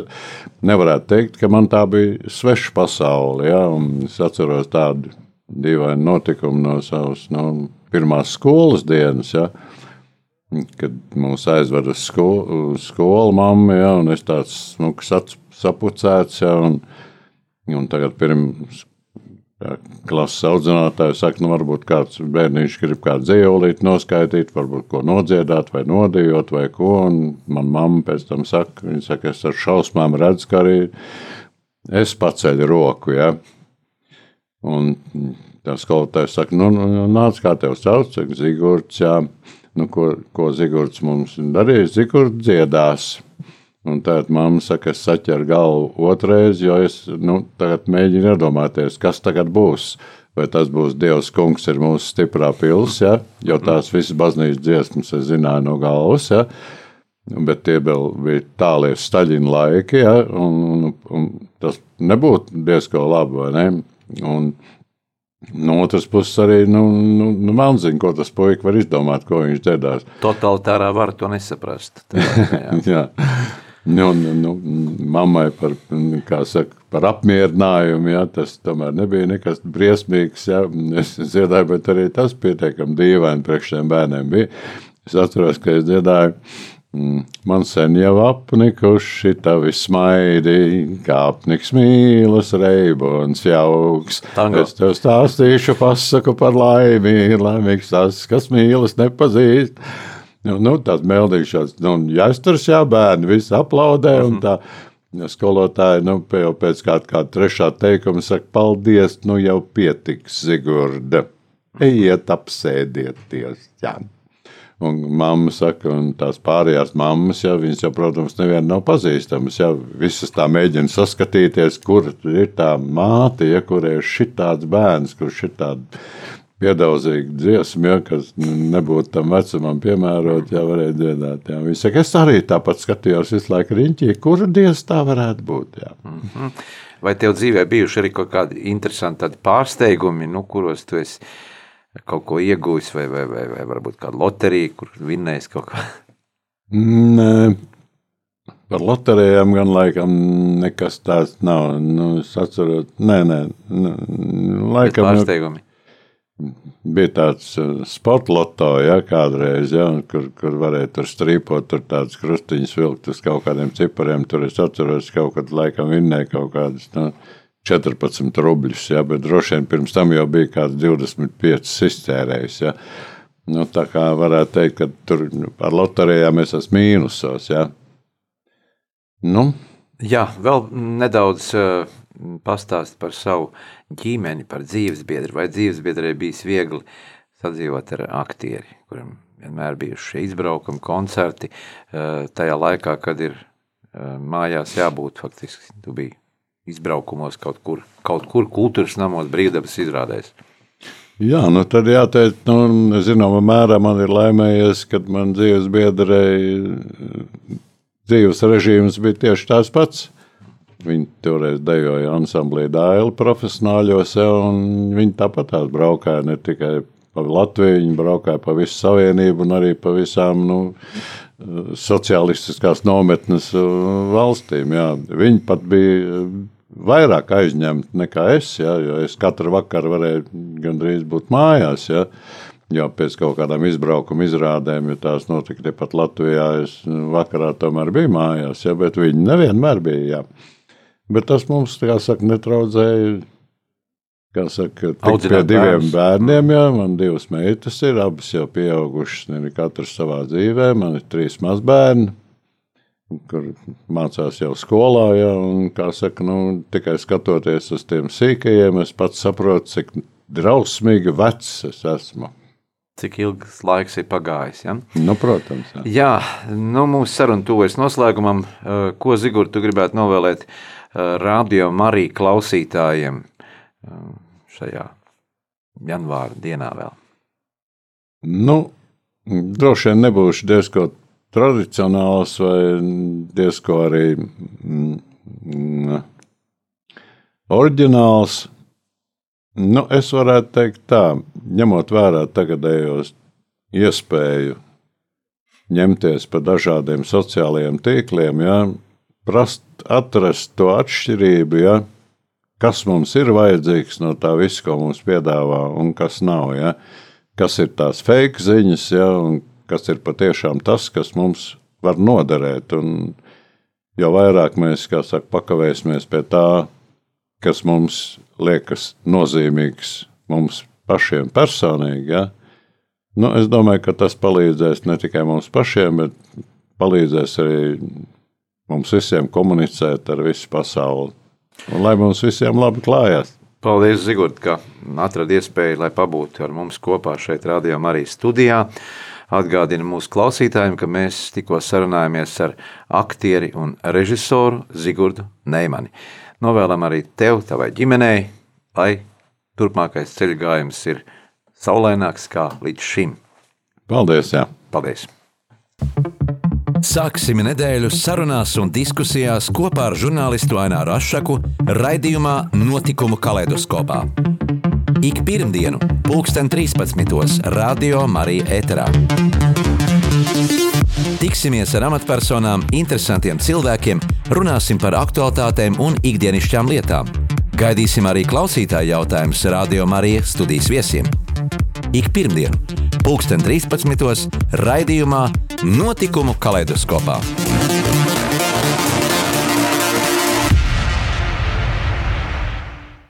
nevarētu teikt, ka man tā bija sveša pasaule. Ja, es atceros tādu dīvainu notikumu no savas no pirmās skolas dienas. Ja, kad mūs aizveda uz skolu, skolu mamma, ja, un es tāds smuks acu sapucēts. Ja, un, un tagad pirms ja, klases audzinātāja saka, nu varbūt kāds bērniņš grib kādu dzīvolīti noskaidīt, varbūt ko nodziedāt vai nodejot vai ko. Un man mamma pēc tam saka, viņa saka, es ar šausmām redzu, ka arī es paceļu roku. Ja. Un tā skolotājs saka, nu, nu, nu nāc, kā tev sauc, Zigurds, jā. Nu, ko, ko Zigurds mums darīs? Zigurds dziedās. Un tad mamma saka, es saķeru galvu otrreiz, jo es nu, mēģinu iedomāties, kas tagad būs. Vai tas būs Dievs, kungs, ir mūsu stiprā pilsēta, ja? jo tās visas baznīcas dziesmas es zināju no galvas. Ja? Bet tie bija tālie Staļina laiki, ja? un, un, un tas nebūtu diezgan labi. Ne? Un, No otras puses, arī nu, nu, nu, man zina, ko tas puisis var izdomāt, ko viņš dzirdās. Totalitārā var to nesaprast. [LAUGHS] Tā, jā. jā. Nu, nu, nu, mammai par, saka, par apmierinājumu, ja, tas tomēr nebija nekas briesmīgs. Ja. Es dziedāju, bet arī tas pietiekami dīvaini priekš šiem bērniem bija. Es atceros, ka es dziedāju. Mm, man sen jau apnikuši tavi smaidi, kā apniks mīlas, reibons jauks. Tango. Es tev stāstīšu pasaku par laimi, laimīgs tas, kas mīlas nepazīst. Nu, nu, tās meldīšanas, nu, jāizturas, jā, bērni visi aplaudē. Mm -hmm. Tā, ja skolotāji nu, jau pēc kāda, kāda trešā teikuma saka, paldies, nu jau pietiks, Zigurda. Ejiet, apsēdieties. Jā. Un mamma saka, un tās pārējās mammas, ja viņas jau, protams, neviena nav pazīstamas. Ja visas tā mēģina saskatīties, kur ir tā māte, ja kur ir šitāds bērns, kurš ir tāds piedauzīga dziesma, ja, kas nebūtu tam vecumam piemērota, ja varēja dziedāt. Ja. Viņš saka, es arī tāpat skatījos visu laiku riņķī, kura dievs tā varētu būt. Ja. Mm -hmm. Vai tev dzīvē bijuši arī kaut kādi interesanti pārsteigumi, nu, kuros tu esi kaut ko iegūjis, vai, vai, vai, vai varbūt kāda loterija, kur vinnējis kaut ko? Nē. Par loterijām gan laikam nekas tāds nav. Nu, es atceros, nē, nē, laikam. Pārsteigumi bija tāds uh, sporta loto, ja, kādreiz, ja, kur, kur varēja tur strīpot, tur tādas krustiņas vilkt uz kaut kādiem cipariem. Tur es atceros, kaut kad laikam vinnēja kaut kādas nu, 14 rubļus, ja, bet droši vien pirms tam jau bija kāds 25 iztērējis. Ja. Nu, tā kā varētu teikt, ka tur ar loterijām es esmu mīnusos. Ja. Nu. Jā, vēl nedaudz uh, pastāst par savu ģimeni, par dzīvesbiedru. Vai dzīvesbiedrai bijis viegli sadzīvot ar aktieri, kuriem vienmēr bijuši izbraukumi, koncerti, eh, tajā laikā, kad ir eh, mājās jābūt faktiski, tu biji izbraukumos kaut kur, kaut kur kultūras namos brīvdabas izrādēs. Jā, nu tad jāteic, nu, zināmā mērā man ir laimējies, kad man dzīves biedrei dzīves režīms bija tieši tās pats. Viņi toreiz dejoja ansamblī dēli profesionāļos, un viņi tāpat tās braukāja ne tikai pa Latviju, viņi braukāja pa visu savienību un arī pa visām nu, sociālistiskās nometnes uh, valstīm. Jā. Viņi pat bija vairāk aizņemti nekā es, jā, jo es katru vakaru varēju gandrīz būt mājās. Jā. Jo pēc kaut kādām izbraukuma izrādēm, jo tās notika tepat Latvijā, es vakarā tomēr biju mājās, jā, bet viņi nevienmēr bija. Jā. Bet tas mums, kā saka, netraudzēja. Kā saka, tik pie diviem bērns. bērniem, jā, man divas meitas ir, abas jau pieaugušas, ne katrs savā dzīvē, man ir trīs mazbērni, kur mācās jau skolā, jā, un, saka, nu, tikai skatoties uz tiem sīkajiem, es pats saprotu, cik drausmīgi vecs es esmu. Cik ilgs laiks ir pagājis? Ja? Nu, protams. Jā, jā nu, mūsu saruna tuvojas noslēgumam. Ko Zigurd, tu gribētu novēlēt Eh, radio Marija klausītājiem eh, šajā janvāra dienā vēl? Nu, droši vien nebūšu diezko tradicionāls vai diezko arī mm, mm, oriģināls. Nu, es varētu teikt tā, ņemot vērā tagadējos iespēju ņemties pa dažādiem sociālajiem tīkliem, ja, prast, atrast to atšķirību, ja, kas mums ir vajadzīgs no tā visa, ko mums piedāvā, un kas nav. Ja. Kas ir tās fake ziņas, ja, un kas ir patiešām tas, kas mums var noderēt. Un jo vairāk mēs saka, pakavēsimies pie tā, kas mums liekas nozīmīgs mums pašiem personīgi, ja, nu, es domāju, ka tas palīdzēs ne tikai mums pašiem, bet palīdzēs arī mums visiem komunicēt ar visu pasauli. Un lai mums visiem labi klājās. Paldies, Zigord, ka atradi iespēju, lai pabūtu ar mums kopā šeit, Radio Marijas studijā. Atgādina mūsu klausītājiem, ka mēs tikko sarunājāmies ar aktieri un režisoru Zigordu Neimani. Novēlam arī tev, tavai ģimenei, lai turpmākais ceļu gājums ir saulaināks kā līdz šim. Paldies! Jā. Paldies! Sāksim nedēļu sarunās un diskusijās kopā ar žurnālistu Aināru Rošu raidījumā Notikumu kaleidoskopā. Ik pirmdienu, 2013. Radio Marija Eterā. Tiksimies ar amatpersonām, interesantiem cilvēkiem, runāsim par aktuālitātēm un ikdienišķām lietām. Gaidīsim arī klausītāju jautājumus Radio Marija studijas viesiem. Ik pirmdienu, 2013. raidījumā Notikumu kaleidoskopā.